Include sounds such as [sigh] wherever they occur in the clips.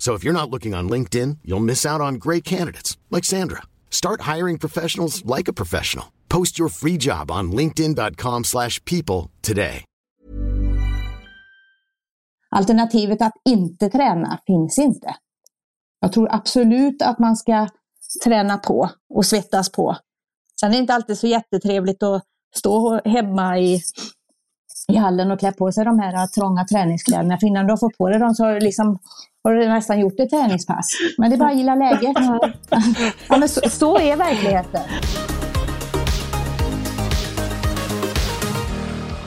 So if you're not looking on LinkedIn, you'll miss out on great candidates like Sandra. Start hiring professionals like a professional. Post your free job on linkedin.com/people today. Alternativet att inte träna finns inte. Jag tror absolut att man ska träna på och svettas på. Sen är det inte alltid så jättetrevligt att stå hemma i i hallen och klä på sig de här trånga träningskläderna. För innan du har fått på dig dem så har du, liksom, har du nästan gjort ett träningspass. Men det är bara att gilla läget. Ja, men så, så är verkligheten.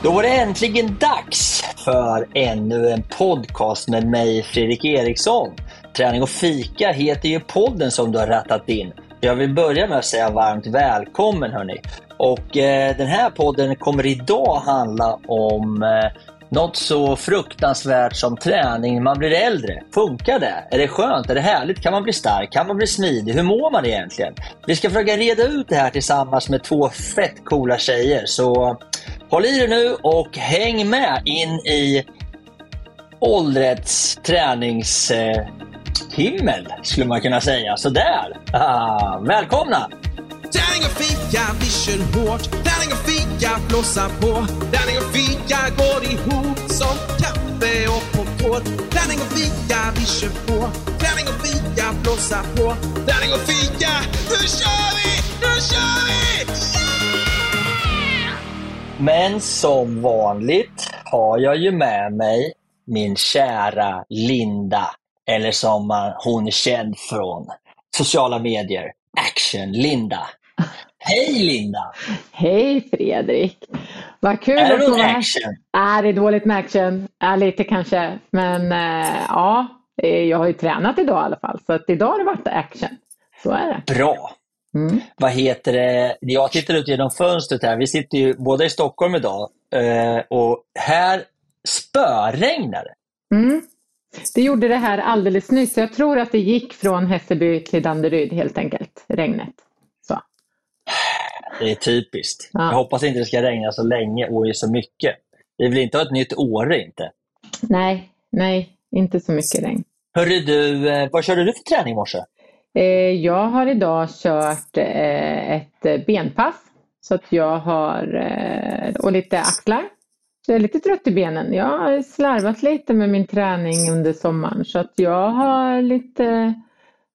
Då var det äntligen dags för ännu en podcast med mig, Fredrik Eriksson. Träning och fika heter ju podden som du har rattat in. Jag vill börja med att säga varmt välkommen hörni. Och eh, den här podden kommer idag handla om eh, något så fruktansvärt som träning när man blir äldre. Funkar det? Är det skönt? Är det härligt? Kan man bli stark? Kan man bli smidig? Hur mår man egentligen? Vi ska försöka reda ut det här tillsammans med två fett coola tjejer. Så håll i dig nu och häng med in i åldrets träningshimmel, eh, skulle man kunna säga. Sådär! Ah, [laughs] välkomna! Tärning och fika, vi kör hårt. Tärning och fika, blåsa på. Tärning och fika går ihop som kaffe och popcorn. Tärning och fika, vi kör på. Tärning och fika, blåsa på. Tärning och fika, nu kör vi! Nu kör vi! Yeah! Men som vanligt har jag ju med mig min kära Linda, eller som hon är känd från sociala medier, Action-Linda. Hej Linda! Hej Fredrik! Vad kul är att få vara action? Är det dåligt med action? Är lite kanske. Men äh, ja, jag har ju tränat idag i alla fall. Så att idag har det varit action. Så är det. Bra! Mm. Vad heter det? Jag tittar ut genom fönstret här. Vi sitter ju båda i Stockholm idag. Eh, och här spöregnar det. Mm. Det gjorde det här alldeles nyss. Jag tror att det gick från Hässelby till Danderyd helt enkelt, regnet. Det är typiskt. Ja. Jag hoppas inte det ska regna så länge och så mycket. Vi vill inte ha ett nytt Åre inte. Nej, nej, inte så mycket regn. Hörru du, eh, vad körde du för träning i morse? Eh, jag har idag kört eh, ett benpass Så att jag har, och lite axlar. Så jag är lite trött i benen. Jag har slarvat lite med min träning under sommaren så att jag har lite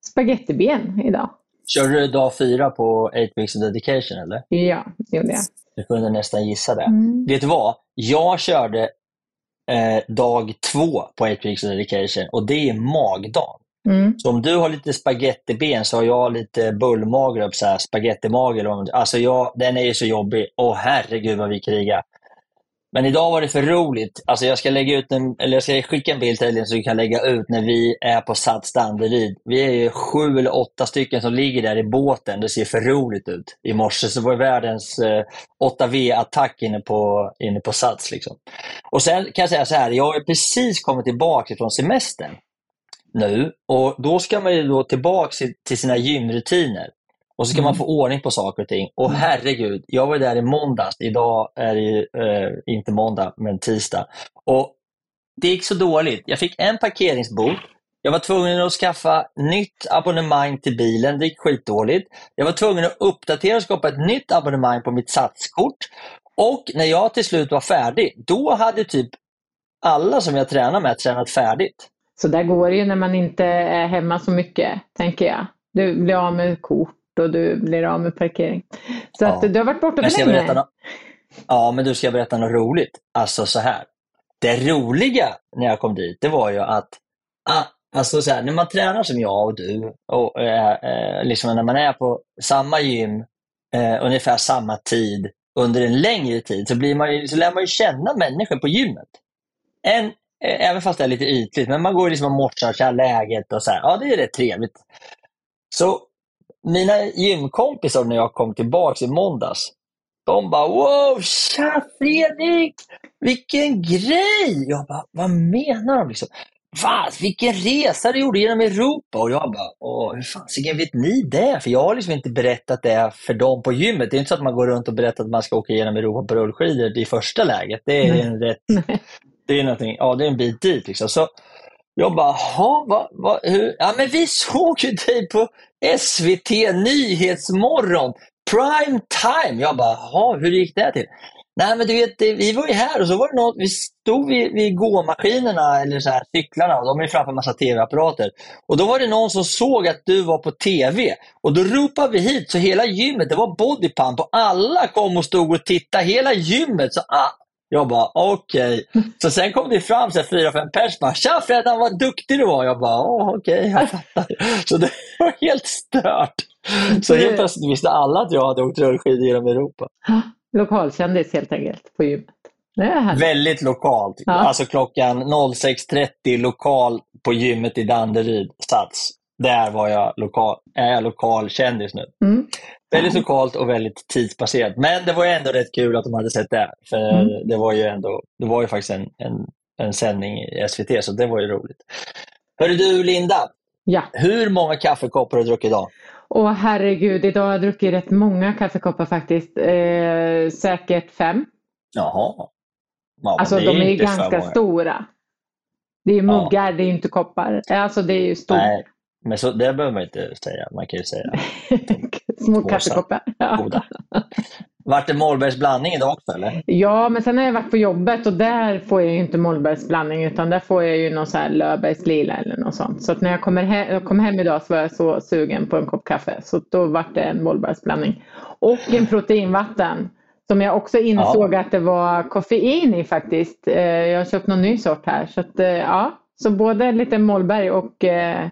spagettiben idag. Körde du dag fyra på 8 weeks of dedication eller? Ja, det gjorde jag. Du kunde nästan gissa det. Mm. Vet du vad? Jag körde eh, dag två på 8 weeks of dedication och det är magdagen. Mm. Så om du har lite spagettiben så har jag lite bullmage, spagettimage. Alltså jag, den är ju så jobbig. Åh herregud vad vi krigar. Men idag var det för roligt. Alltså jag ska lägga ut en, eller jag ska skicka en bild till dig så du kan lägga ut när vi är på Sats Danderyd. Vi är ju sju eller åtta stycken som ligger där i båten. Det ser för roligt ut. I morse så var det världens eh, 8V-attack inne på, inne på Sats. Liksom. Och sen kan jag säga så här, jag har precis kommit tillbaka från semestern nu och då ska man ju då tillbaka till sina gymrutiner. Och så ska man få ordning på saker och ting. Och herregud, jag var där i måndags. Idag är det ju eh, inte måndag, men tisdag. Och det gick så dåligt. Jag fick en parkeringsbot. Jag var tvungen att skaffa nytt abonnemang till bilen. Det gick skitdåligt. Jag var tvungen att uppdatera och skapa ett nytt abonnemang på mitt satskort. Och när jag till slut var färdig, då hade typ alla som jag tränar med tränat färdigt. Så där går det ju när man inte är hemma så mycket, tänker jag. Du blir av med kort och du blir av med parkering. Så Ja. att du har varit borta för länge. nå- Ja, men du ska jag berätta något roligt. Alltså så här. Det roliga när jag kom dit, det var ju att ah, alltså så här, när man tränar som jag och du, och eh, eh, liksom när man är på samma gym eh, ungefär samma tid under en längre tid, så, blir man ju, så lär man ju känna människor på gymmet. En, eh, även fast det är lite ytligt, men man går liksom och morsar, läget och så här. Ja, det är rätt trevligt. Så mina gymkompisar när jag kom tillbaks i måndags, de bara wow, tja Fredrik! Vilken grej! Jag bara, vad menar de? Liksom? Va, vilken resa du gjorde genom Europa! Och jag bara, Åh, hur fasiken vet ni det? För jag har liksom inte berättat det för dem på gymmet. Det är inte så att man går runt och berättar att man ska åka genom Europa på rullskidor i första läget. Det är en rätt, det är någonting, ja det är en bit dit liksom. Så jag bara, "Ha, vad, vad, hur? Ja men vi såg ju dig på SVT Nyhetsmorgon, prime time. Jag bara, jaha, hur gick det till? Nej men du vet, vi var ju här och så var det något, vi stod vid, vid gåmaskinerna eller så här, cyklarna och de är framför en massa tv-apparater. Och då var det någon som såg att du var på tv och då ropade vi hit så hela gymmet, det var bodypump och alla kom och stod och tittade, hela gymmet. Så, ah, jag bara, okej. Så sen kom det fram så fyra, fem pers bara, tja Freddan vad duktig du var. Jag bara, okej, jag fattar. Så det [laughs] var helt stört. Så helt plötsligt visste alla att jag hade åkt rullskidor genom Europa. Lokalkändis helt enkelt på gymmet. Väldigt lokalt. Ja. Alltså klockan 06.30 lokal på gymmet i Danderyd, Sats. Där var jag lokal, är jag lokal kändis nu. Mm. Väldigt lokalt och väldigt tidsbaserat. Men det var ju ändå rätt kul att de hade sett det. För Mm. det var ju ändå, det var ju faktiskt en, en, en sändning i SVT, så det var ju roligt. Hörru du Linda, Ja. hur många kaffekoppar har du druckit idag? Åh herregud, idag har jag druckit rätt många kaffekoppar faktiskt. Eh, säkert fem. Jaha. Ja, Alltså de är ju ganska stora. Det är ju Ja. muggar, det är inte koppar. Alltså det är ju stort. Nej, men så, det behöver man inte säga. Man kan ju säga [laughs] Små kaffekoppar. Ja. goda. Vart det Mollbergs blandning idag också eller? ja, men sen har jag varit på jobbet och där får jag ju inte Mollbergs blandning utan där får jag ju någon så här lila eller något sånt. Så när jag kommer he- jag kom hem idag så var jag så sugen på en kopp kaffe. Så då vart det en Mollbergs blandning. Och en [laughs] proteinvatten. Som jag också insåg att det var koffein i faktiskt. Eh, Jag har köpt någon ny sort här. Så att, eh, ja, så både lite Mollberg och eh,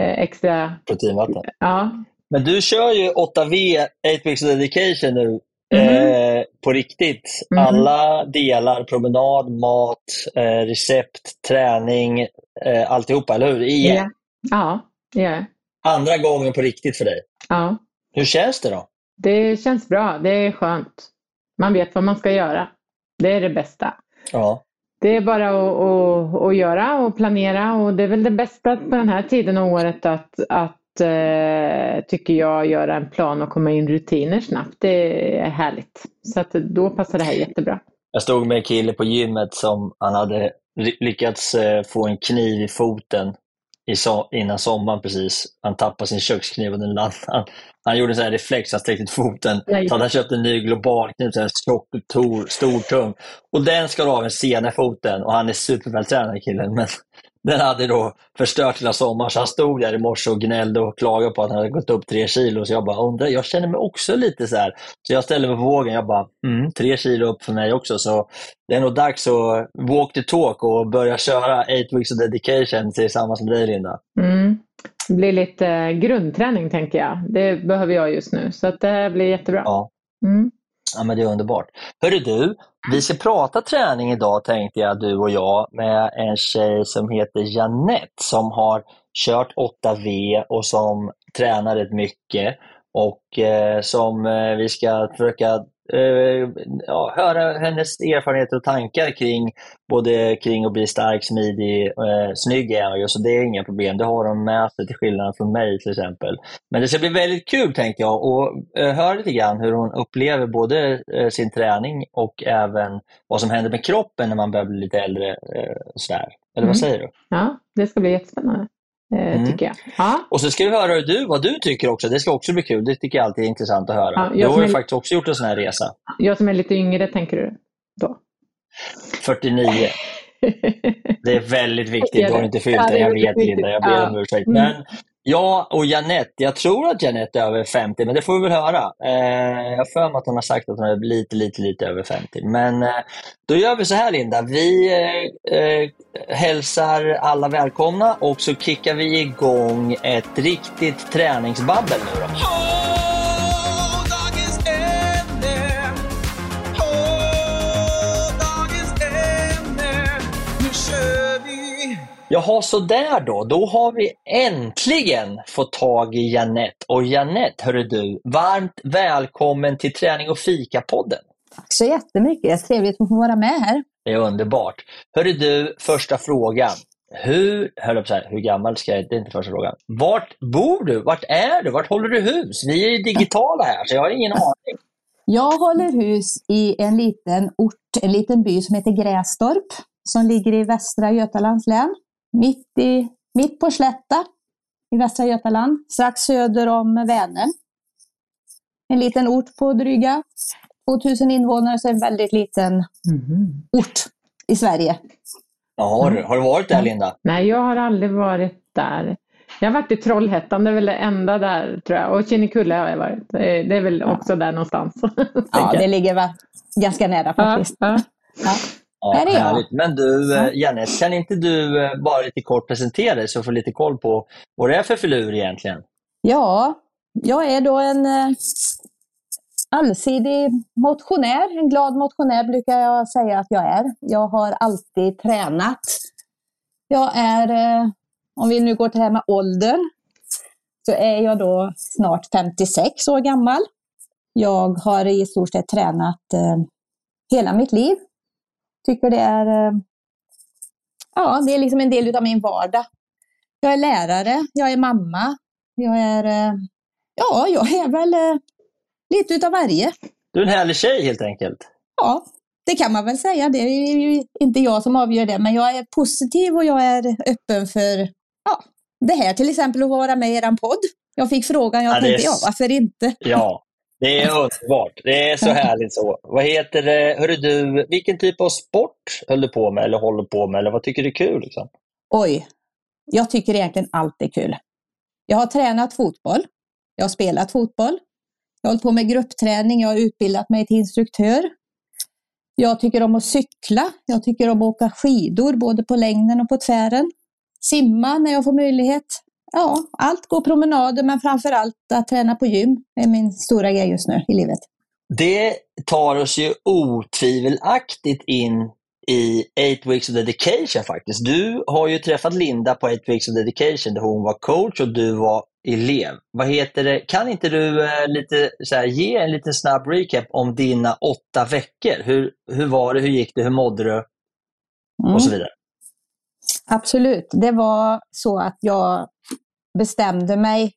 extra, Proteinvatten. ja. Men du kör ju 8V 8 weeks of dedication nu Mhm. eh, på riktigt. Mhm. Alla delar, promenad, mat, eh, recept, träning, eh, alltihopa, eller hur? Igen. Ja, ja, ja. Andra gången på riktigt för dig. ja. Hur känns det då? Det känns bra, det är skönt. Man vet vad man ska göra. Det är det bästa. Ja. Det är bara att, att, att göra och planera och det är väl det bästa på den här tiden av året att, att eh, tycker jag, göra en plan och komma in i rutiner snabbt. Det är härligt. Så att då passar det här jättebra. Jag stod med en kille på gymmet som han hade lyckats eh, få en kniv i foten i so innan sommaren precis. Han tappade sin kökskniv och den landade. Han, han gjorde en sån här reflex, han sträckte ut foten. Så hade han köpt en ny globalkniv, så här tjock, tor, stor, tung. Och den skar av en sena foten och han är supervältränad killen. Men den hade då förstört hela sommaren så han stod där i morse och gnällde och klagade på att han hade gått upp tre kilo. Så jag bara undrar, jag känner mig också lite så här. Så jag ställde mig på vågen, jag bara, mm, tre kilo upp för mig också. Så det är nog dags att walk the talk och börja köra eight weeks of dedication tillsammans med dig Linda. Mm. Det blir lite grundträning tänker jag. Det behöver jag just nu. Så det blir jättebra. Ja. Mm. Ja, men det är underbart. Hörru du, vi ska prata träning idag tänkte jag, du och jag, med en tjej som heter Janette som har kört 8V och som tränar rätt mycket och eh, som eh, vi ska försöka eh, ja, höra hennes erfarenheter och tankar kring både kring att bli stark, smidig, eh, snygg är ju, så det är inga problem. Det har hon med sig till skillnad från mig till exempel. Men det ska bli väldigt kul tänkte jag och eh, höra lite grann hur hon upplever både eh, sin träning och även vad som händer med kroppen när man börjar bli lite äldre. Eh, sådär. Eller Mm. vad säger du? Ja, det ska bli jättespännande. Eh, Mm. Tycker jag. Ja. Och så ska vi höra du, vad du tycker också. Det ska också bli kul. Det tycker jag alltid är intressant att höra. Ja, du jag har ju är- faktiskt också gjort en sån här resa. Jag som är lite yngre, tänker du då? 49. [laughs] Det är väldigt viktigt. Du har inte fyllt Ja, det. Jag vet Linda, jag ber om ursäkt. Mm. Men jag och Janette, jag tror att Janette är över 50, men det får vi väl höra. Eh, jag har för mig att hon har sagt att hon är lite, lite, lite över 50. Men eh, då gör vi så här Linda. Vi eh, eh, hälsar alla välkomna och så kickar vi igång ett riktigt träningsbabbel nu då. Jaha, så där då. Då har vi äntligen fått tag i Janette. Och Janette, hörru du, varmt välkommen till Träning och fika-podden. Tack så jättemycket. Trevligt att få vara med här. Det är underbart. Hörru du, första frågan. Hur, jag på så här, hur gammal ska jag, det är inte första frågan. Vart bor du? Vart är du? Vart håller du hus? Vi är ju digitala här, så jag har ingen aning. [laughs] Jag håller hus i en liten ort, en liten by som heter Grästorp, som ligger i Västra Götalands län. Mitt, i, mitt på Slätta i Västra Götaland, strax söder om Vänern. En liten ort på dryga 2000 invånare, så en väldigt liten ort i Sverige. Ja, har, du, har du varit där Linda? Nej, jag har aldrig varit där. Jag har varit i Trollhättan, det är väl det enda där tror jag. Och Kinnekulle har jag varit. Det är väl också där någonstans. Ja, [laughs] det ligger va, ganska nära ja, faktiskt. ja. Ja. Ja, Här är jag. Men du, eh, Janette, kan inte du eh, bara lite kort presentera dig så vi får lite koll på vad det är för filur egentligen? Ja, jag är då en eh, allsidig motionär. En glad motionär brukar jag säga att jag är. Jag har alltid tränat. Jag är, om vi nu går till det här med åldern, så är jag då snart 56 år gammal. Jag har i stort sett tränat hela mitt liv. Tycker det är, eh, ja, det är liksom en del av min vardag. Jag är lärare, jag är mamma, jag är, eh, ja, jag är väl eh, lite utav varje. Du är en härlig tjej helt enkelt. Ja, det kan man väl säga. Det är ju inte jag som avgör det, men jag är positiv och jag är öppen för ja, det här till exempel att vara med i er podd. Jag fick frågan, jag Ja, det är tänkte ja, varför inte? Ja, det är underbart. Det är så härligt så. Vad heter det? Hörru du, vilken typ av sport höll du på med eller håller på med? Eller vad tycker du är kul? Liksom? Oj, jag tycker egentligen allt är kul. Jag har tränat fotboll. Jag har spelat fotboll. Jag har hållit på med gruppträning. Jag har utbildat mig till instruktör. Jag tycker om att cykla. Jag tycker om att åka skidor, både på längden och på tvären. Simma när jag får möjlighet. Ja, allt går promenader, men framför allt att träna på gym är min stora grej just nu i livet. Det tar oss ju otvivelaktigt in i Eight Weeks of Dedication faktiskt. Du har ju träffat Linda på Eight Weeks of Dedication där hon var coach och du var elev. Vad heter det? Kan inte du eh, lite, så här, ge en liten snabb recap om dina åtta veckor? Hur, hur var det? Hur gick det? Hur mådde du? Mm. Och så vidare. Absolut. Det var så att jag bestämde mig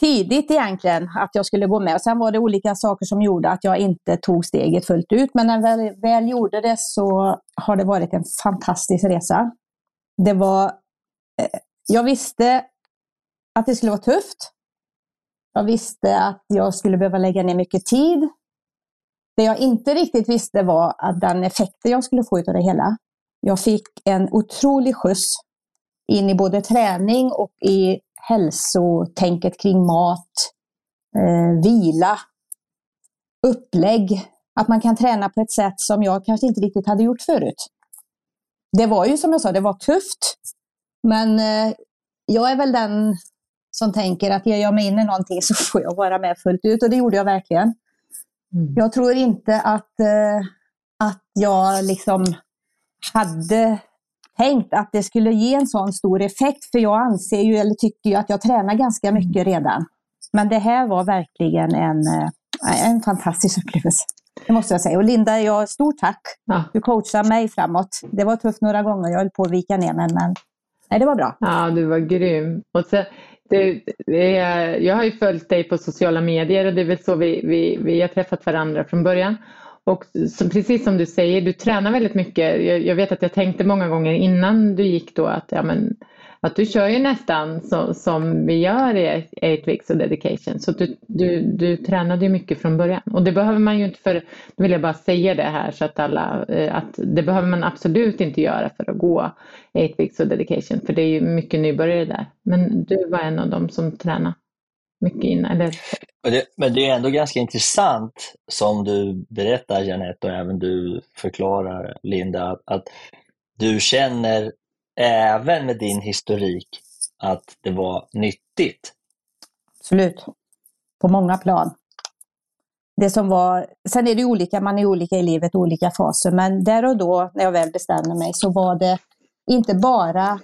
tidigt egentligen att jag skulle gå med. Sen var det olika saker som gjorde att jag inte tog steget fullt ut. Men när jag väl, väl gjorde det så har det varit en fantastisk resa. Det var eh, jag visste att det skulle vara tufft. Jag visste att jag skulle behöva lägga ner mycket tid. Det jag inte riktigt visste var att den effekten jag skulle få av det hela. Jag fick en otrolig skjuts in i både träning och i hälsotänket kring mat, eh, vila, upplägg. Att man kan träna på ett sätt som jag kanske inte riktigt hade gjort förut. Det var ju som jag sa, det var tufft. Men eh, jag är väl den som tänker att ger jag mig in i någonting så [laughs] får jag vara med fullt ut och det gjorde jag verkligen. Mm. Jag tror inte att, eh, att jag liksom hade tänkt att det skulle ge en sån stor effekt, för jag anser ju, eller tycker ju att jag tränar ganska mycket redan. Men det här var verkligen en, eh, en fantastisk upplevelse. Det måste jag säga. Och Linda, jag, stort tack. Ja. Du coachade mig framåt. Det var tufft några gånger, jag höll på att vika ner mig, men nej, det var bra. Ja, du var grym. Och så, det, det är, jag har ju följt dig på sociala medier och det är väl så vi, vi, vi har träffat varandra från början. Och som, precis som du säger, du tränar väldigt mycket. Jag, jag, vet att jag tänkte många gånger innan du gick då att ja, men, att du kör ju nästan så, som vi gör i 8 weeks of dedication. Så du, du, du tränade ju mycket från början. Och det behöver man ju inte för, nu vill jag bara säga det här så att alla, eh, att det behöver man absolut inte göra för att gå 8 weeks of dedication. För det är ju mycket nybörjare där. Men du var en av dem som tränade mycket innan. Eller... Det, men det är ändå ganska intressant som du berättar Janette och även du förklarar Linda, att, att du känner även med din historik att det var nyttigt? Absolut. På många plan. Det som var, sen är det olika, man är olika i livet, olika faser, men där och då när jag väl bestämde mig så var det inte bara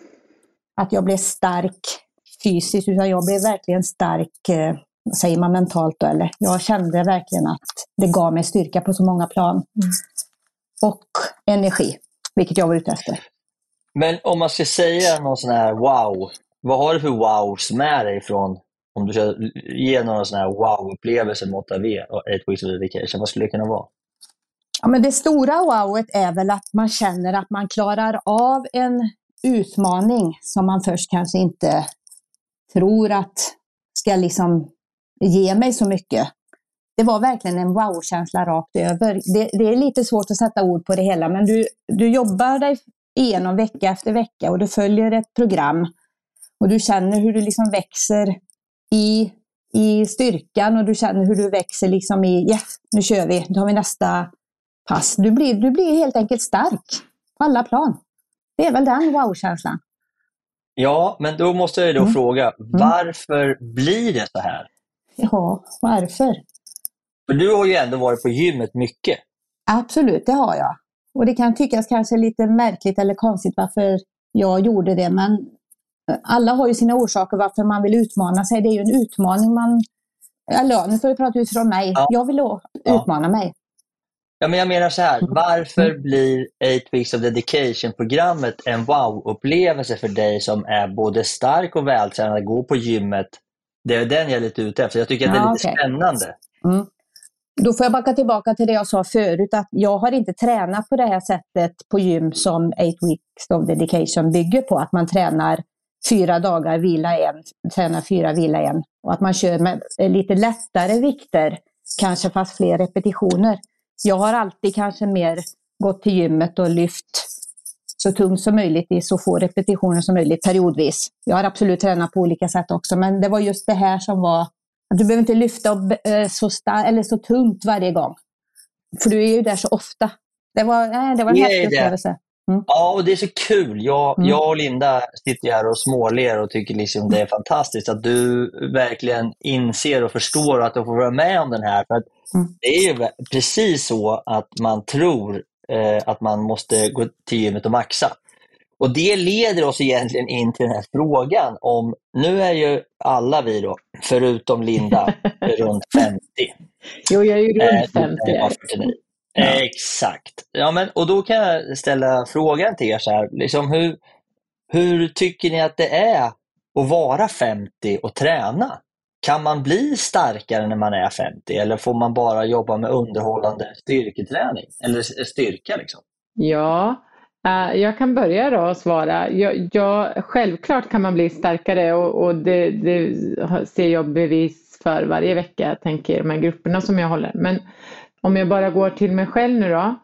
att jag blev stark fysiskt, utan jag blev verkligen stark, eh, säger man mentalt då, eller jag kände verkligen att det gav mig styrka på så många plan. Mm. Och energi, vilket jag var ute efter. Men om man ska säga någon sån här wow, vad har du för wows med dig från, om du ska ge någon sån här wow-upplevelse mot AV och 8 Weeks of Dedication, vad skulle det kunna vara? Ja, men det stora wowet är väl att man känner att man klarar av en utmaning som man först kanske inte tror att ska liksom ge mig så mycket. Det var verkligen en wow-känsla rakt över. Det, det, är lite svårt att sätta ord på det hela, men du, du jobbar dig igenom vecka efter vecka och du följer ett program och du känner hur du liksom växer i, i styrkan och du känner hur du växer liksom i, ja, nu kör vi, nu har vi nästa pass. Du blir, du blir helt enkelt stark på alla plan. Det är väl den wow-känslan. Ja, men då måste jag då mm. fråga, mm. varför blir det så här? Ja, varför? För du har ju ändå varit på gymmet mycket. Absolut, det har jag. Och det kan tyckas kanske lite märkligt eller konstigt varför jag gjorde det, men alla har ju sina orsaker varför man vill utmana sig. Det är ju en utmaning man... Eller nu får vi prata utifrån mig. Ja. Jag vill utmana ja. mig. Ja, men jag menar så här, mm. varför blir 8 Weeks of Dedication-programmet en wow-upplevelse för dig som är både stark och vältränad, gå på gymmet? Det är den jag är lite ute efter. Jag tycker att det är lite okay. spännande. Mm. Då får jag backa tillbaka till det jag sa förut, att jag har inte tränat på det här sättet på gym som 8 Weeks of Dedication bygger på. Att man tränar fyra dagar, vila en, tränar fyra, vila en. Och att man kör med lite lättare vikter, kanske fast fler repetitioner. Jag har alltid kanske mer gått till gymmet och lyft så tungt som möjligt i så få repetitioner som möjligt periodvis. Jag har absolut tränat på olika sätt också, men det var just det här som var du behöver inte lyfta eh, så, star- eller så tungt varje gång. För du är ju där så ofta. Det var, nej, det var en häftig upplevelse. Mm. Ja, och det är så kul. Jag, mm. jag och Linda sitter här och småler och tycker liksom det är fantastiskt att du verkligen inser och förstår att du får vara med om den här. För mm. Det är ju precis så att man tror eh, att man måste gå till gymmet och maxa. Och Det leder oss egentligen in till den här frågan om, nu är ju alla vi då, förutom Linda, [laughs] runt 50. Jo, jag är ju runt 50. Ja. Exakt. Ja, men, och då kan jag ställa frågan till er så här, liksom hur, hur tycker ni att det är att vara 50 och träna? Kan man bli starkare när man är 50 eller får man bara jobba med underhållande styrketräning eller styrka? Liksom? Ja, Uh, jag kan börja då och svara. Jag, jag, självklart kan man bli starkare och, och det, det, ser jag bevis för varje vecka, tänker de här grupperna som jag håller. Men om jag bara går till mig själv nu då,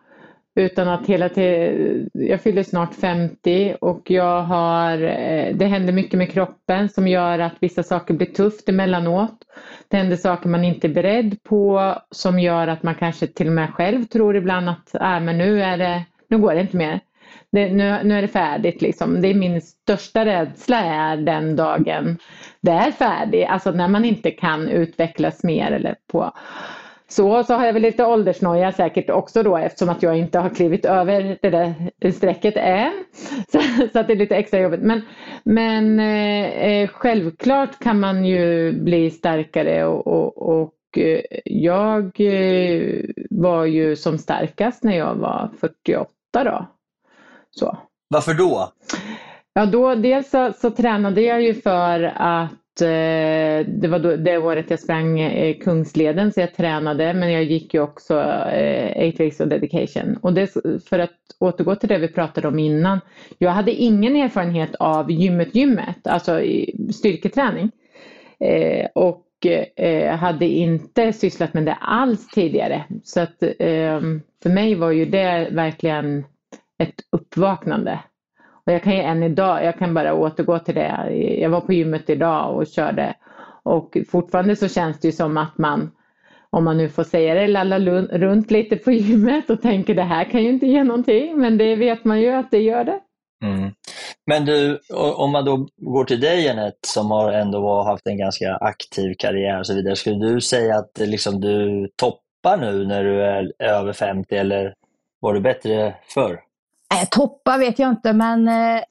utan att hela tiden, jag fyller snart 50 och jag har, eh, det händer mycket med kroppen som gör att vissa saker blir tufft emellanåt. Det händer saker man inte är beredd på som gör att man kanske till och med själv tror ibland att äh, men nu, är det, nu går det inte mer. Det, nu, nu är det färdigt liksom. Det är min största rädsla är den dagen det är färdigt, alltså när man inte kan utvecklas mer eller på så, så har jag väl lite åldersnoja säkert också då eftersom att jag inte har klivit över det där strecket än. [laughs] Så, så att det är lite extra jobbigt. Men, men eh, självklart kan man ju bli starkare och, och, och eh, jag eh, var ju som starkast när jag var 48 då. Så. Varför då? Ja, då dels så, så tränade jag ju för att Eh, det var då, det året jag sprang eh, Kungsleden så jag tränade men jag gick ju också eh, 8 weeks of dedication. Och det, för att återgå till det vi pratade om innan. Jag hade ingen erfarenhet av gymmet gymmet, alltså styrketräning. Eh, och hade inte sysslat med det alls tidigare. Så att ehm, för mig var ju det verkligen ett uppvaknande. Och jag kan ju än idag, jag kan bara återgå till det. Jag var på gymmet idag och körde och fortfarande så känns det ju som att man, om man nu får säga det, lallar runt lite på gymmet och tänker det här kan ju inte ge någonting, men det vet man ju att det gör det. Mm. Men du, om man då går till dig Jeanette, som har ändå haft en ganska aktiv karriär och så vidare, skulle du säga att liksom du toppar nu när du är över 50 eller var du bättre förr? Äh, toppa vet jag inte, men eh,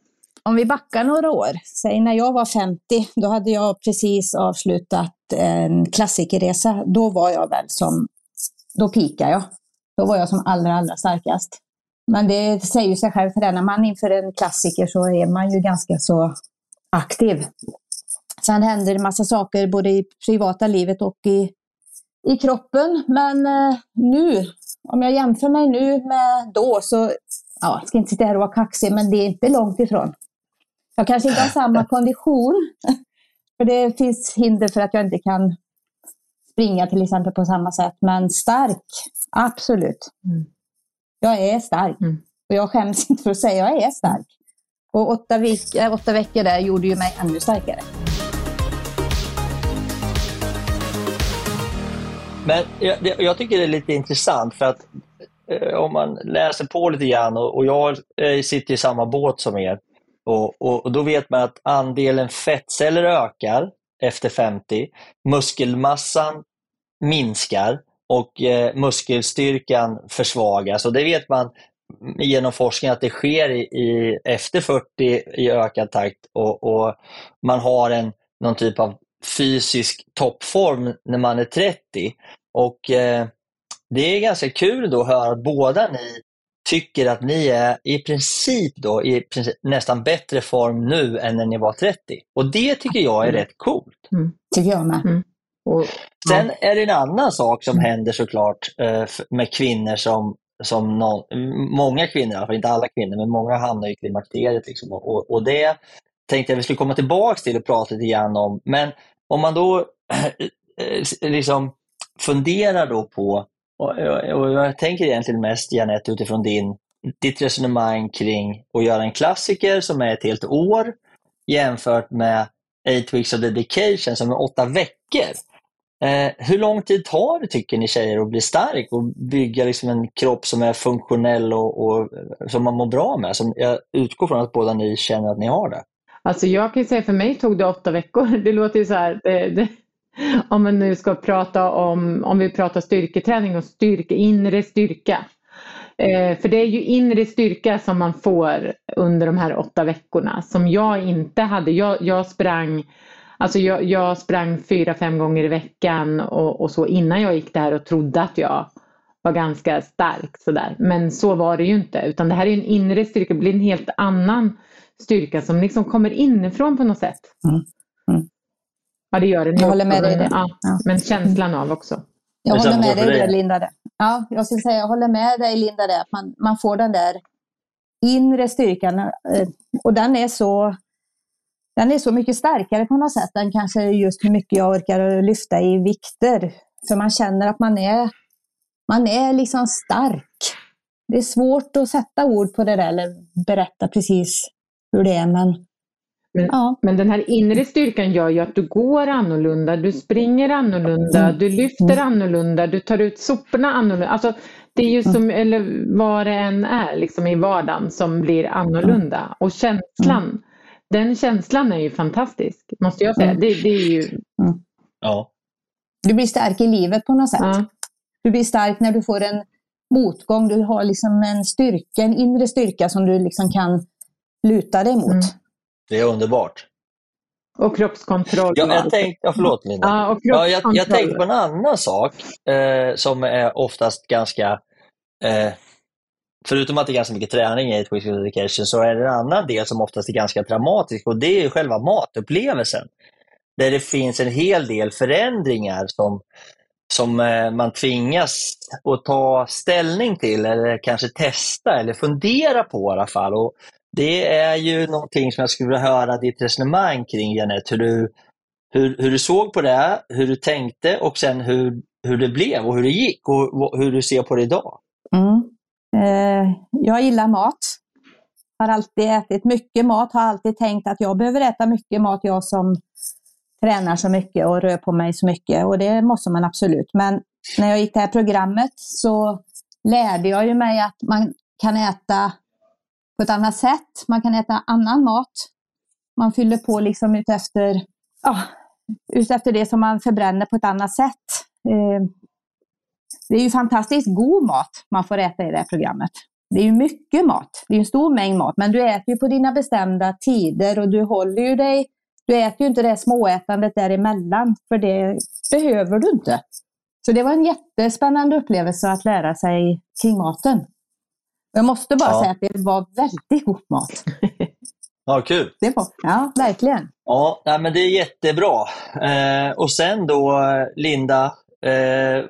om vi backar några år, säg när jag var 50, då hade jag precis avslutat en klassikerresa. Då var jag väl som, då pikade jag. Då var jag som allra, allra starkast. Men det säger ju sig själv, tränar man inför en klassiker så är man ju ganska så aktiv. Sen händer det massa saker både i privata livet och i, i kroppen. Men eh, nu, om jag jämför mig nu med då, så ja, jag ska inte sitta här och vara kaxig, men det är inte långt ifrån. Jag kanske inte har samma [laughs] kondition, för det finns hinder för att jag inte kan springa till exempel på samma sätt, men stark, absolut. Mm. Jag är stark. Mm. Och jag skäms inte för att säga att jag är stark. Och åtta, veck äh, åtta veckor där gjorde ju mig ännu starkare. Men jag, jag, tycker det är lite intressant för att Eh, om man läser på lite grann och, och jag eh, sitter i samma båt som er. Och, och, och, då vet man att andelen fettceller ökar efter 50, muskelmassan minskar och eh, muskelstyrkan försvagas. Och det vet man genom forskning att det sker i, i efter 40 i ökad takt och, och, man har en, någon typ av fysisk toppform när man är 30. Och eh, det är ganska kul då att höra att båda ni tycker att ni är i princip då i princip nästan bättre form nu än när ni var 30. Och det tycker jag är mm. rätt coolt. Mm. Tycker jag med. Mm. Och, Sen är det en annan sak som mm. händer såklart eh, med kvinnor som, som någon, många kvinnor, fall inte alla kvinnor, men många hamnar i klimakteriet. Liksom. Och, och det tänkte jag vi skulle komma tillbaka till och prata lite grann om. Men om man då [clears throat] eh, liksom funderar då på och, och, jag tänker egentligen mest, Janette, utifrån din, ditt resonemang kring att göra en klassiker som är ett helt år jämfört med Eight Weeks of Dedication som är åtta veckor. Eh, hur lång tid tar det, tycker ni tjejer, att bli stark och bygga liksom en kropp som är funktionell och, och som man mår bra med? Som jag utgår från att båda ni känner att ni har det. Alltså jag kan säga för mig tog det åtta veckor. [laughs] Det låter ju så här, det, det, om man nu ska prata om, om vi pratar styrketräning och styrka, inre styrka. Eh, för det är ju inre styrka som man får under de här åtta veckorna som jag inte hade. Jag, jag sprang Alltså jag, jag sprang fyra, fem gånger i veckan och, och, så innan jag gick där och trodde att jag var ganska stark sådär. Men så var det ju inte utan det här är en inre styrka, det blir en helt annan styrka som liksom kommer inifrån på något sätt. Mm. Mm. Ja, det gör den. Jag håller med dig där. Ja, ja. Men känslan av också. Jag håller med dig Linda. Ja, jag skulle säga jag håller med dig, Linda, där. Att man, man får den där inre styrkan. Eh, och den är så den är så mycket starkare på något sätt än kanske just hur mycket jag orkar lyfta i vikter. För man känner att man är, man är liksom stark. Det är svårt att sätta ord på det där eller berätta precis hur det är. Men, men, ja. men den här inre styrkan gör ju att du går annorlunda, du springer annorlunda, mm. du lyfter mm. annorlunda, du tar ut soporna annorlunda. Alltså, det är ju mm. som, eller vad det än är liksom i vardagen som blir annorlunda. Och känslan, mm. den känslan är ju fantastisk, måste jag säga. Mm. Det, det är ju... Mm. Ja. Du blir stark i livet på något sätt. Ja. Du blir stark när du får en motgång. Du har liksom en styrka, en inre styrka som du liksom kan luta dig mot. Mm. Det är underbart. Och kroppskontroll. Ja, jag tänkte, ja, förlåt Linda. Ja, och ja, jag, jag tänkte på en annan sak eh, som är oftast ganska eh, Förutom att det är ganska mycket träning i Twist Education så är det en annan del som oftast är ganska dramatisk och det är själva matupplevelsen. Där det finns en hel del förändringar som, som eh, man tvingas att ta ställning till eller kanske testa eller fundera på i alla fall. Och det är ju någonting som jag skulle vilja höra ditt resonemang kring, Jeanette. Hur du, hur, hur du såg på det, hur du tänkte och sen hur, hur det blev och hur det gick och hur du ser på det idag. Mm. Eh, jag gillar mat. Har alltid ätit mycket mat, har alltid tänkt att jag behöver äta mycket mat, jag som tränar så mycket och rör på mig så mycket. Och det måste man absolut. Men när jag gick det här programmet så lärde jag ju mig att man kan äta på ett annat sätt. Man kan äta annan mat. Man fyller på liksom utefter, ja, utefter det som man förbränner på ett annat sätt. Eh, det är ju fantastiskt god mat man får äta i det här programmet. Det är ju mycket mat. Det är en stor mängd mat, men du äter ju på dina bestämda tider och du håller ju dig. Du äter ju inte det småätandet däremellan, för det behöver du inte. Så det var en jättespännande upplevelse att lära sig kring maten. Jag måste bara ja. säga att det var väldigt god mat. Ja, kul! Det var, ja, verkligen. Ja, nej, men det är jättebra. Eh, och sen då, Linda, eh,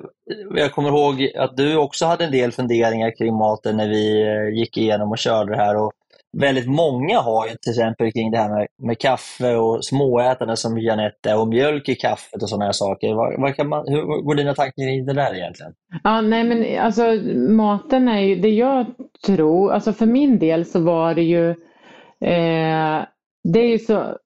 jag kommer ihåg att du också hade en del funderingar kring maten när vi eh, gick igenom och körde det här. Och väldigt många har ju till exempel kring det här med, med kaffe och småätande som Janette och mjölk i kaffet och sådana här saker. Var, var kan man, hur går dina tankar kring det där egentligen? Ja, nej men alltså maten är ju det jag tror, alltså för min del så var det ju eh, det är ju så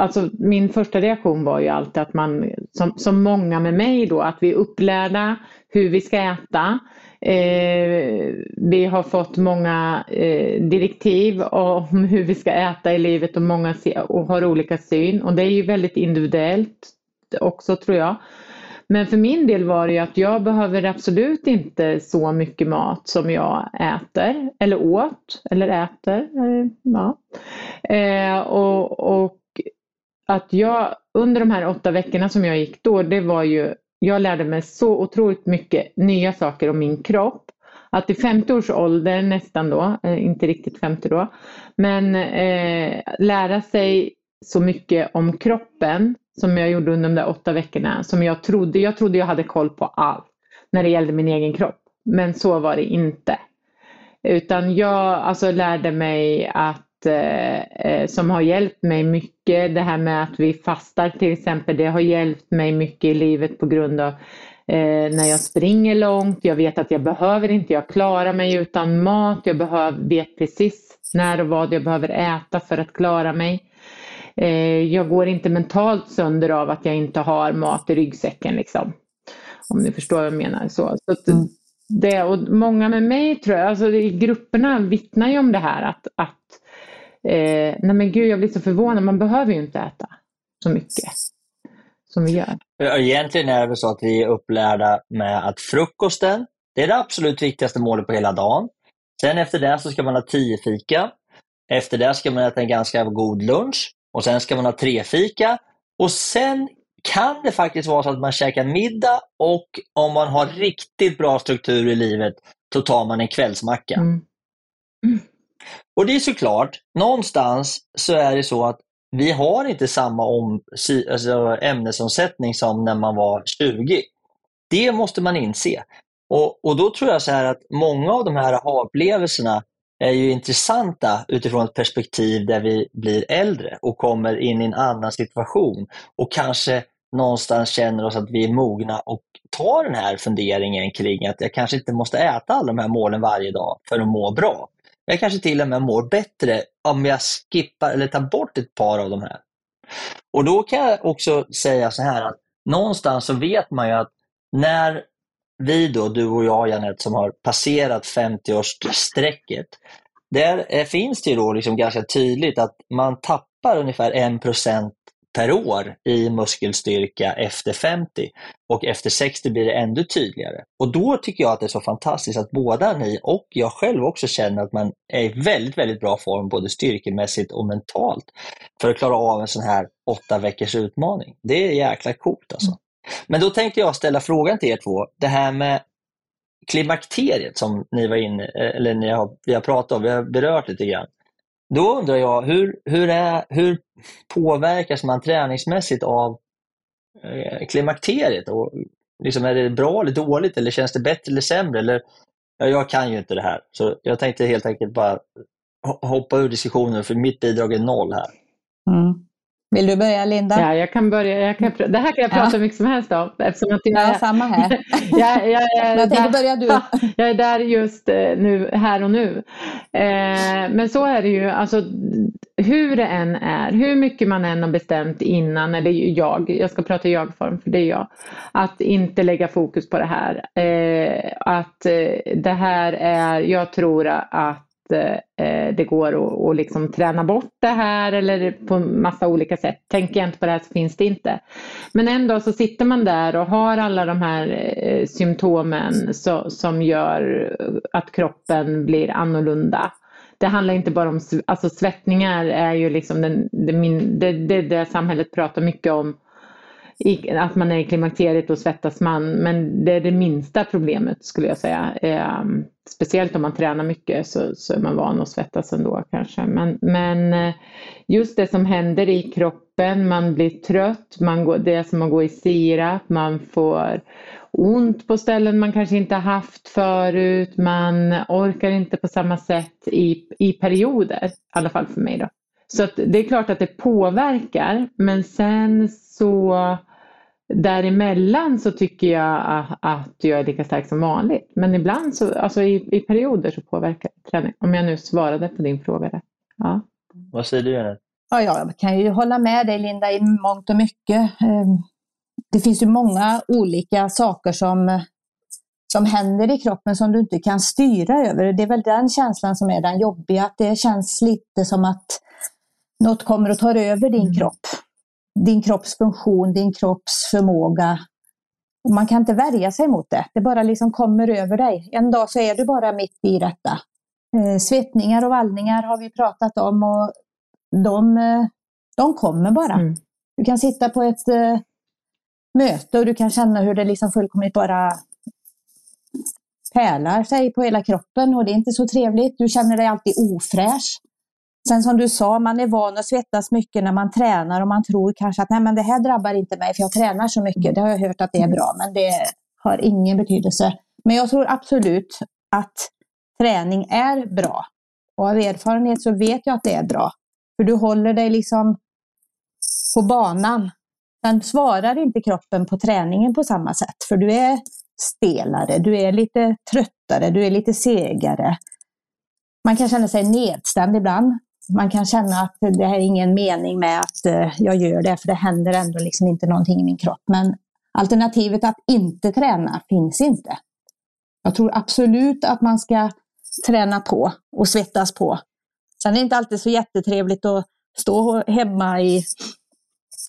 Alltså min första reaktion var ju alltid att man, som, som många med mig då, att vi är upplärda hur vi ska äta. Eh, vi har fått många eh, direktiv om [laughs] hur vi ska äta i livet och många och har olika syn och det är ju väldigt individuellt också tror jag. Men för min del var det ju att jag behöver absolut inte så mycket mat som jag äter eller åt eller äter. Eh, ja. Eh, och, och att jag under de här åtta veckorna som jag gick då, det var ju, jag lärde mig så otroligt mycket nya saker om min kropp. Att i 50 års ålder nästan då, eh, inte riktigt 50 då, men eh, lära sig så mycket om kroppen som jag gjorde under de där åtta veckorna som jag trodde, jag trodde jag hade koll på allt när det gällde min egen kropp. Men så var det inte. Utan jag alltså lärde mig att Eh, eh, som har hjälpt mig mycket. Det här med att vi fastar till exempel, det har hjälpt mig mycket i livet på grund av eh, när jag springer långt. Jag vet att jag behöver inte, jag klarar mig utan mat. Jag behöver, vet precis när och vad jag behöver äta för att klara mig. Eh, jag går inte mentalt sönder av att jag inte har mat i ryggsäcken. Liksom. Om ni förstår vad jag menar. Så, så att, mm. det, och många med mig tror jag, alltså i grupperna vittnar ju om det här att, att Eh, nej men gud, jag blir så förvånad. Man behöver ju inte äta så mycket som vi gör. Egentligen är det väl så att vi är upplärda med att frukosten, det är det absolut viktigaste målet på hela dagen. Sen efter det så ska man ha tio fika. Efter det ska man äta en ganska god lunch och sen ska man ha tre fika. Och sen kan det faktiskt vara så att man käkar middag och om man har riktigt bra struktur i livet så tar man en kvällsmacka. Mm. Mm. Och det är såklart, någonstans så är det så att vi har inte samma om, alltså ämnesomsättning som när man var 20. Det måste man inse. Och, och då tror jag så här att många av de här aha-upplevelserna är ju intressanta utifrån ett perspektiv där vi blir äldre och kommer in i en annan situation och kanske någonstans känner oss att vi är mogna och tar den här funderingen kring att jag kanske inte måste äta alla de här målen varje dag för att må bra. Jag kanske till och med mår bättre om jag skippar eller tar bort ett par av de här. Och då kan jag också säga så här att någonstans så vet man ju att när vi då, du och jag Janette, som har passerat 50-årsstrecket, där eh, finns det ju då liksom ganska tydligt att man tappar ungefär 1% per år i muskelstyrka efter 50 och efter 60 blir det ännu tydligare. Och då tycker jag att det är så fantastiskt att båda ni och jag själv också känner att man är i väldigt, väldigt bra form både styrkemässigt och mentalt för att klara av en sån här åtta veckors utmaning. Det är jäkla coolt alltså. Men då tänkte jag ställa frågan till er två, det här med klimakteriet som ni var inne, eller ni har, vi har pratat om, vi har berört lite grann. Då undrar jag, hur, hur, är, hur påverkas man träningsmässigt av eh, klimakteriet? Och liksom, är det bra eller dåligt eller känns det bättre eller sämre? Eller, ja, jag kan ju inte det här, så jag tänkte helt enkelt bara hoppa ur diskussionen för mitt bidrag är noll här. Mm. Vill du börja Linda? Ja, jag kan börja. Jag kan, det här kan jag prata ja. mycket som helst om. Eftersom att jag, ja, samma här. [laughs] jag, jag, jag, jag tänkte börja du. [laughs] Jag är där just eh, nu, här och nu. Eh, men så är det ju, alltså, hur det än är, hur mycket man än har bestämt innan, eller jag, jag ska prata i jag-form för det är jag, att inte lägga fokus på det här. Eh, att eh, det här är, jag tror att eh, det går att, att liksom träna bort det här eller på massa olika sätt. Tänker jag inte på det här så finns det inte. Men ändå så sitter man där och har alla de här eh, symptomen så, som gör att kroppen blir annorlunda. Det handlar inte bara om, alltså svettningar är ju liksom den, det, det, det, det samhället pratar mycket om i, att man är i klimakteriet och svettas man, men det är det minsta problemet skulle jag säga. Eh, speciellt om man tränar mycket så, så är man van att svettas ändå kanske. Men, men eh, just det som händer i kroppen, man blir trött, man går, det är som att gå i sirap, man får ont på ställen man kanske inte haft förut, man orkar inte på samma sätt i, i perioder, i alla fall för mig då. Så det är klart att det påverkar, men sen så Däremellan så tycker jag att jag är lika stark som vanligt. Men ibland, så, alltså i, i perioder, så påverkar träning. Om jag nu svarade på din fråga. Ja. Vad säger du Janet? Ja, jag kan ju hålla med dig Linda i mångt och mycket. Ehm, det finns ju många olika saker som, som händer i kroppen som du inte kan styra över. Det är väl den känslan som är den jobbiga, att det känns lite som att något kommer och tar över din mm. kropp din kropps funktion, din kropps förmåga. Man kan inte värja sig mot det. Det bara liksom kommer över dig. En dag så är du bara mitt i detta. Eh, svettningar och vallningar har vi pratat om och de, eh, de kommer bara. Mm. Du kan sitta på ett eh, möte och du kan känna hur det liksom fullkomligt bara pärlar sig på hela kroppen och det är inte så trevligt. Du känner dig alltid ofräsch. Sen som du sa, man är van att svettas mycket när man tränar och man tror kanske att nej men det här drabbar inte mig för jag tränar så mycket. Det har jag hört att det är bra, men det har ingen betydelse. Men jag tror absolut att träning är bra. Och av erfarenhet så vet jag att det är bra. För du håller dig liksom på banan. Sen svarar inte kroppen på träningen på samma sätt, för du är stelare, du är lite tröttare, du är lite segare. Man kan känna sig nedstämd ibland man kan känna att det är ingen mening med att eh, jag gör det, för det händer ändå liksom inte någonting i min kropp. Men alternativet att inte träna finns inte. Jag tror absolut att man ska träna på och svettas på. Sen är det inte alltid så jättetrevligt att stå hemma i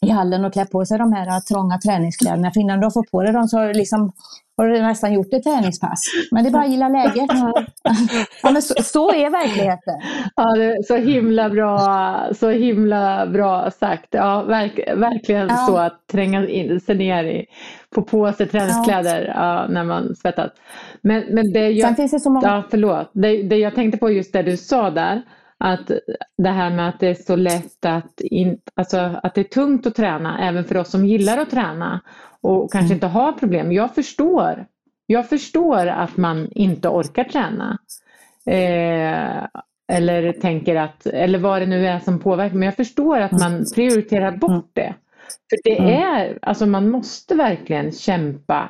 i hallen och klä på sig de här trånga träningskläderna. För innan du har fått på dig dem så har du, liksom, har du nästan gjort ett träningspass. Men det är bara att gilla läget. Ja, men så, så, är verkligheten. Ja, det är så himla bra, så himla bra sagt. Ja, verk, verkligen ja. så att tränga in, sig ner i, få på sig träningskläder ja. när man svettas. Men, men det jag, Sen finns det så många... Ja, förlåt. Det, det jag tänkte på just det du sa där att det här med att det är så lätt att, in, alltså att det är tungt att träna även för oss som gillar att träna och kanske mm. inte har problem. Jag förstår. Jag förstår att man inte orkar träna. Eh, eller tänker att, eller vad det nu är som påverkar. Men jag förstår att man prioriterar bort det. För det är, alltså man måste verkligen kämpa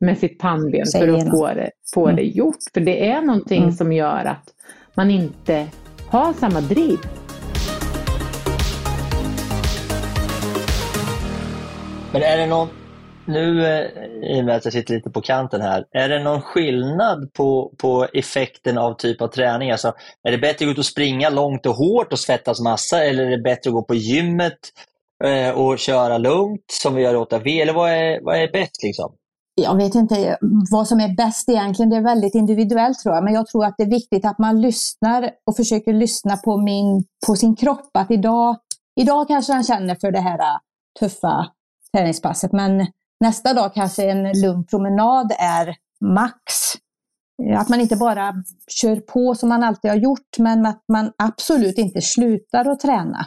med sitt pannben för att få det, få det gjort. För det är någonting som gör att man inte ha samma driv. Men är det någon, nu eh, i och med att jag sitter lite på kanten här, är det någon skillnad på, på effekten av typ av träning? Alltså, är det bättre att gå ut och springa långt och hårt och svettas massa eller är det bättre att gå på gymmet eh, och köra lugnt som vi gör i 8V? Eller vad är, vad är bäst liksom? Jag vet inte vad som är bäst egentligen. Det är väldigt individuellt tror jag. Men jag tror att det är viktigt att man lyssnar och försöker lyssna på, min, på sin kropp. Att idag, idag kanske han känner för det här äh, tuffa träningspasset. Men nästa dag kanske en lugn promenad är max. Att man inte bara kör på som man alltid har gjort, men att man absolut inte slutar att träna.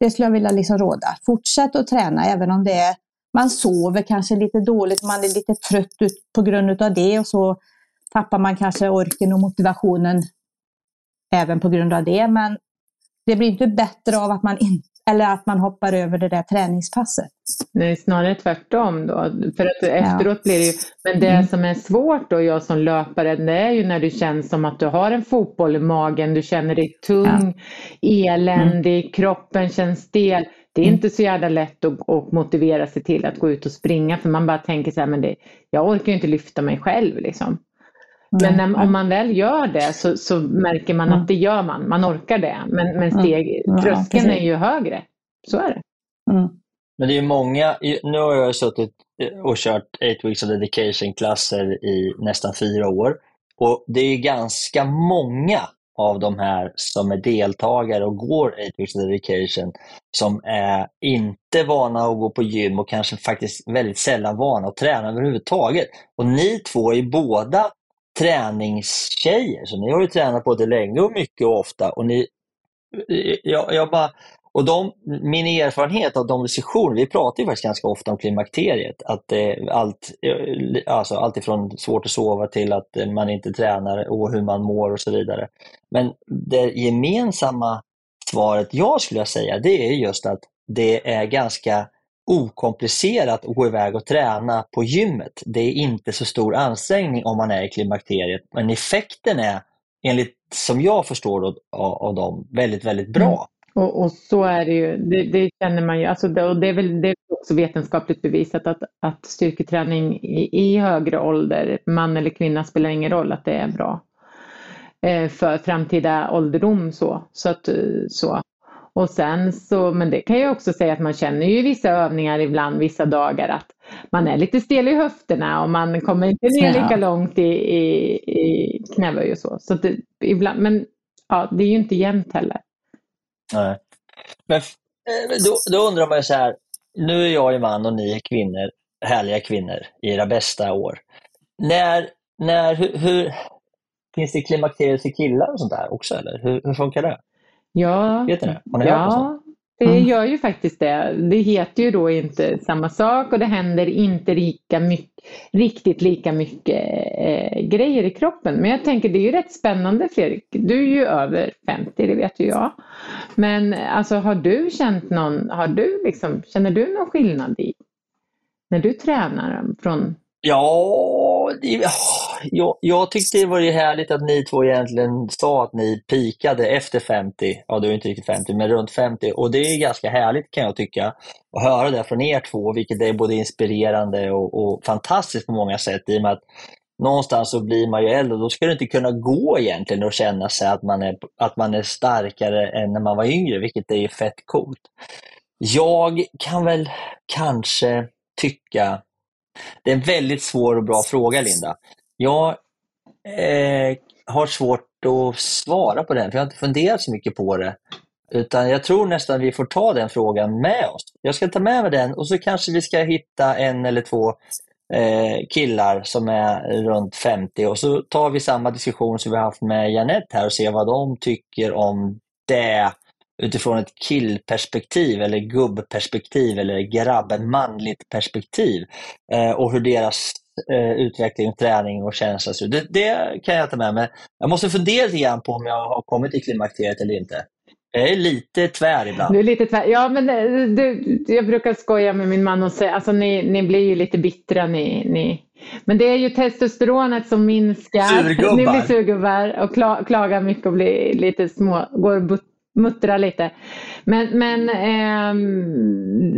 Det skulle jag vilja liksom råda. Fortsätt att träna även om det är man sover kanske lite dåligt, man är lite trött ut på grund av det och så tappar man kanske orken och motivationen även på grund av det. Men det blir inte bättre av att man, in, eller att man hoppar över det där träningspasset. Nej, snarare tvärtom då. För att efteråt blir det ju, men det mm. som är svårt då, jag som löpare, det är ju när du känner som att du har en fotboll i magen, du känner dig tung, ja. eländig, mm. kroppen känns stel det är mm. inte så jävla lätt att, att, motivera sig till att gå ut och springa för man bara tänker så här, men det, jag orkar ju inte lyfta mig själv liksom. Men när, om man väl gör det så, så märker man att det gör man, man orkar det. Men, men steg, tröskeln är ju högre. Så är det. Mm. Men det är många, nu har jag suttit och kört 8 weeks of dedication-klasser i nästan fyra år. Och det är ganska många av de här som är deltagare och går 8 Education som är inte vana att gå på gym och kanske faktiskt väldigt sällan vana att träna överhuvudtaget. Och ni två är båda träningstjejer, så ni har ju tränat både länge och mycket och ofta. Och ni, jag, jag bara och de, min erfarenhet av de diskussioner, vi pratar ju faktiskt ganska ofta om klimakteriet, att det, allt, eh, alltså allt ifrån svårt att sova till att eh, man inte tränar och hur man mår och så vidare. Men det gemensamma svaret jag skulle säga, det är just att det är ganska okomplicerat att gå iväg och träna på gymmet. Det är inte så stor ansträngning om man är i klimakteriet, men effekten är, enligt som jag förstår av, av dem, väldigt, väldigt bra. Mm. Och, och, så är det ju, det, det känner man ju, alltså det, och det är väl det är också vetenskapligt bevisat att, att styrketräning i, i, högre ålder, man eller kvinna spelar ingen roll, att det är bra eh, för framtida ålderdom. Så, så att, så. Och sen så, men det kan jag också säga att man känner ju vissa övningar ibland, vissa dagar att man är lite stel i höfterna och man kommer inte ner lika långt i, i, i knäböj och så. så det, ibland, men ja, det är ju inte jämnt heller. Nej. Men eh, då, då undrar man ju så här, nu är jag en man och ni är kvinnor, härliga kvinnor i era bästa år. När, när, hur, hur finns det klimakteriet för killar och sånt där också eller? Hur, hur funkar det? Ja, Vet ni det? Har ni ja, hört det mm. gör ju faktiskt det. Det heter ju då inte samma sak och det händer inte lika mycket, riktigt lika mycket eh, grejer i kroppen. Men jag tänker det är ju rätt spännande Fredrik. Du är ju över 50, det vet ju jag. Men alltså har du känt någon, har du liksom, känner du någon skillnad i när du tränar från Ja, det, jag, jag tyckte det var härligt att ni två egentligen sa att ni pikade efter 50. Ja, du är inte riktigt 50, men runt 50. Och det är ganska härligt kan jag tycka att höra det från er två, vilket är både inspirerande och, och fantastiskt på många sätt i och med att någonstans så blir man ju äldre och då ska det inte kunna gå egentligen och känna sig att man är, att man är starkare än när man var yngre, vilket är fett coolt. Jag kan väl kanske tycka det är en väldigt svår och bra fråga, Linda. Jag eh, har svårt att svara på den, för jag har inte funderat så mycket på det. Utan jag tror nästan vi får ta den frågan med oss. Jag ska ta med mig den och så kanske vi ska hitta en eller två eh, killar som är runt 50 och så tar vi samma diskussion som vi haft med Janette här och ser vad de tycker om det utifrån ett killperspektiv eller gubbperspektiv eller grabb, manligt perspektiv eh, och hur deras eh, utveckling, träning och känsla. Så det, det kan jag ta med mig. Jag måste fundera lite grann på om jag har kommit till klimakteriet eller inte. Jag är lite tvär ibland. Du är lite tvär. Ja, men eh, du, jag brukar skoja med min man och säga, alltså ni, ni blir ju lite bittra ni, ni. Men det är ju testosteronet som minskar. Surgubbar. Ni blir surgubbar och kla, klagar mycket och blir lite små, går Muttra lite. Men, men eh,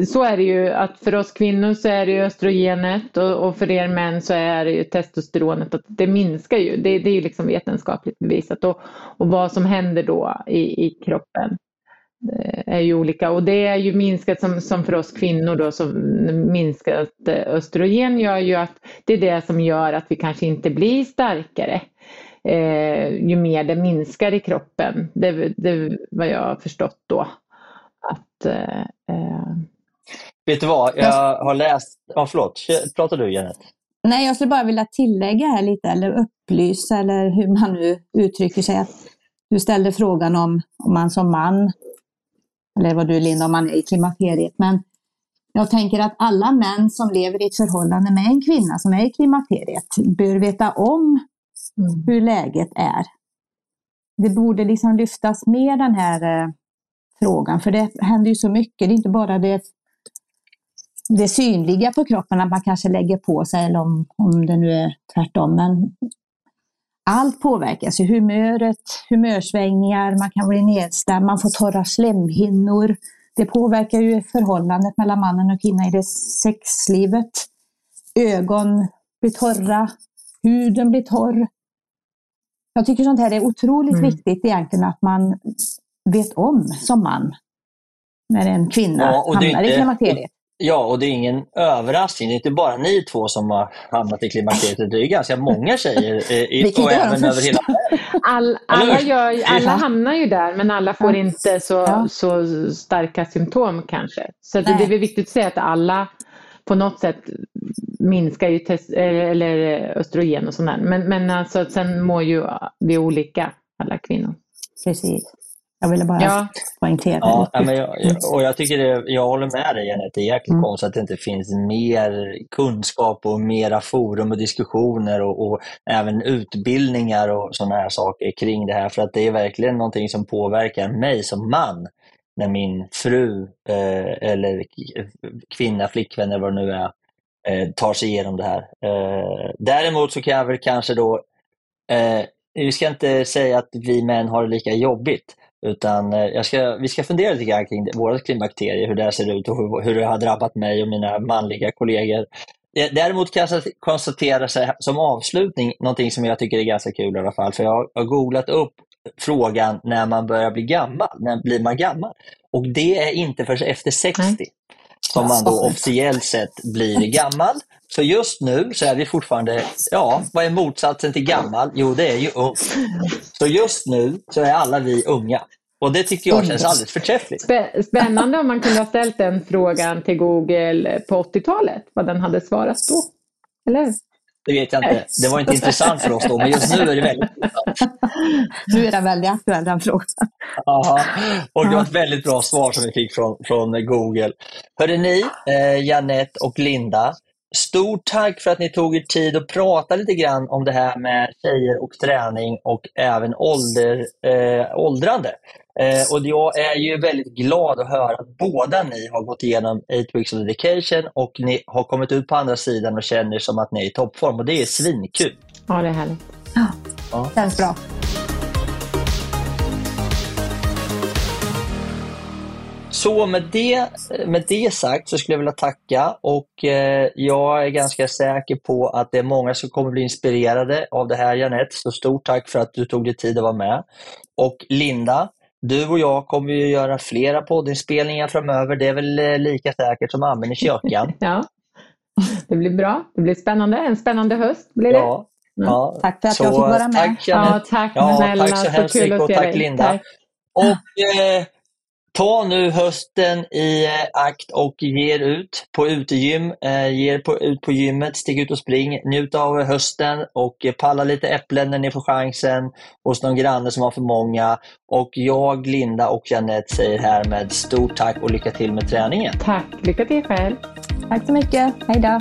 så är det ju att för oss kvinnor så är det ju östrogenet och, och för er män så är det ju testosteronet. Att det minskar ju, det, det är ju liksom vetenskapligt bevisat. Och, och vad som händer då i, i kroppen eh, är ju olika och det är ju minskat som, som för oss kvinnor då, så minskat eh, östrogen gör ju att det är det som gör att vi kanske inte blir starkare eh, ju mer det minskar i kroppen. Det, är vad jag har förstått då. Att, eh, eh, Vet du vad, jag har läst... Ja, förlåt, pratar du Janet? Nej, jag skulle bara vilja tillägga här lite, eller upplysa, eller hur man nu uttrycker sig. Att du ställde frågan om, om man som man, eller vad du Linda, om man är i klimakteriet. Men jag tänker att alla män som lever i ett förhållande med en kvinna som är i klimakteriet bör veta om mm. hur läget är. Det borde liksom lyftas mer den här eh, frågan, för det händer ju så mycket. Det är inte bara det, det synliga på kroppen, att man kanske lägger på sig, eller om, om det nu är tvärtom. Men allt påverkas, humöret, humörsvängningar, man kan bli nedstämd, man får torra slemhinnor. Det påverkar ju förhållandet mellan mannen och kvinnan i det sexlivet. Ögon blir torra, huden blir torr. Jag tycker sånt här är otroligt mm. viktigt egentligen att man vet om som man när en kvinna ja, hamnar inte, i klimakteriet. Ja, och det är ingen överraskning. Det är inte bara ni två som har hamnat i klimakteriet. Det är ganska många tjejer i, och även över hela All, alla, gör, alla hamnar ju där, men alla får ja. inte så, ja. så starka symptom kanske. Så det, det är viktigt att säga att alla på något sätt minskar ju test, eller östrogen och sånt där. Men, men alltså, sen mår ju vi olika, alla kvinnor. Precis. Jag ville bara ja. poängtera ja, det. Men jag, och jag, tycker det, jag håller med dig Jeanette, det är jäkligt mm. konstigt att det inte finns mer kunskap och mera forum och diskussioner och, och även utbildningar och sådana här saker kring det här. För att det är verkligen någonting som påverkar mig som man när min fru eh, eller kvinna, flickvän eller vad det nu är, eh, tar sig igenom det här. Eh, däremot så kan jag väl kanske då, eh, vi ska inte säga att vi män har det lika jobbigt, utan eh, jag ska, vi ska fundera lite grann kring våra klimakterier, hur det ser ut och hur, hur det har drabbat mig och mina manliga kollegor. Däremot kan jag konstatera som avslutning, någonting som jag tycker är ganska kul i alla fall, för jag har googlat upp frågan när man börjar bli gammal. När blir man gammal? Och det är inte förrän efter 60 Nej som man då officiellt sett blir gammal. Så just nu så är vi fortfarande, ja, vad är motsatsen till gammal? Jo, det är ju ung. Så just nu så är alla vi unga. Och det tycker jag känns alldeles förträffligt. Spännande om man kunde ha ställt den frågan till Google på 80-talet, vad den hade svarat då. Eller det vet jag inte. Det var inte intressant för oss då, men just nu är det väldigt intressant. [laughs] Nu är den väldigt aktuell, den frågan. Aha. Och det var ett väldigt bra svar som vi fick från, från Google. Hörde ni, eh, Janette och Linda, Stort tack för att ni tog er tid att prata lite grann om det här med tjejer och träning och även ålder, eh, åldrande. Eh, och jag är ju väldigt glad att höra att båda ni har gått igenom 8 Weeks of Dedication och ni har kommit ut på andra sidan och känner som att ni är i toppform och det är svinkul. Ja, det är härligt. Ja, ja. känns bra. Så med det, med det sagt så skulle jag vilja tacka och eh, jag är ganska säker på att det är många som kommer bli inspirerade av det här Janette. Så stort tack för att du tog dig tid att vara med. Och Linda, du och jag kommer ju göra flera poddinspelningar framöver. Det är väl eh, lika säkert som amen i kyrkan. [laughs] ja, det blir bra. Det blir spännande. En spännande höst blir det. Ja, mm. ja. Tack för att så, jag fick vara med. Tack, ja, tack ja, snälla. Tack så, så hemskt mycket och tack Linda. Tack. Och eh, Ta nu hösten i eh, akt och ge er ut på utegym. Eh, ge er på, ut på gymmet, stig ut och spring. Njut av hösten och eh, palla lite äpplen när ni får chansen hos någon granne som har för många. Och jag, Linda och Janette säger härmed stort tack och lycka till med träningen. Tack, lycka till själv. Tack så mycket. Hej då.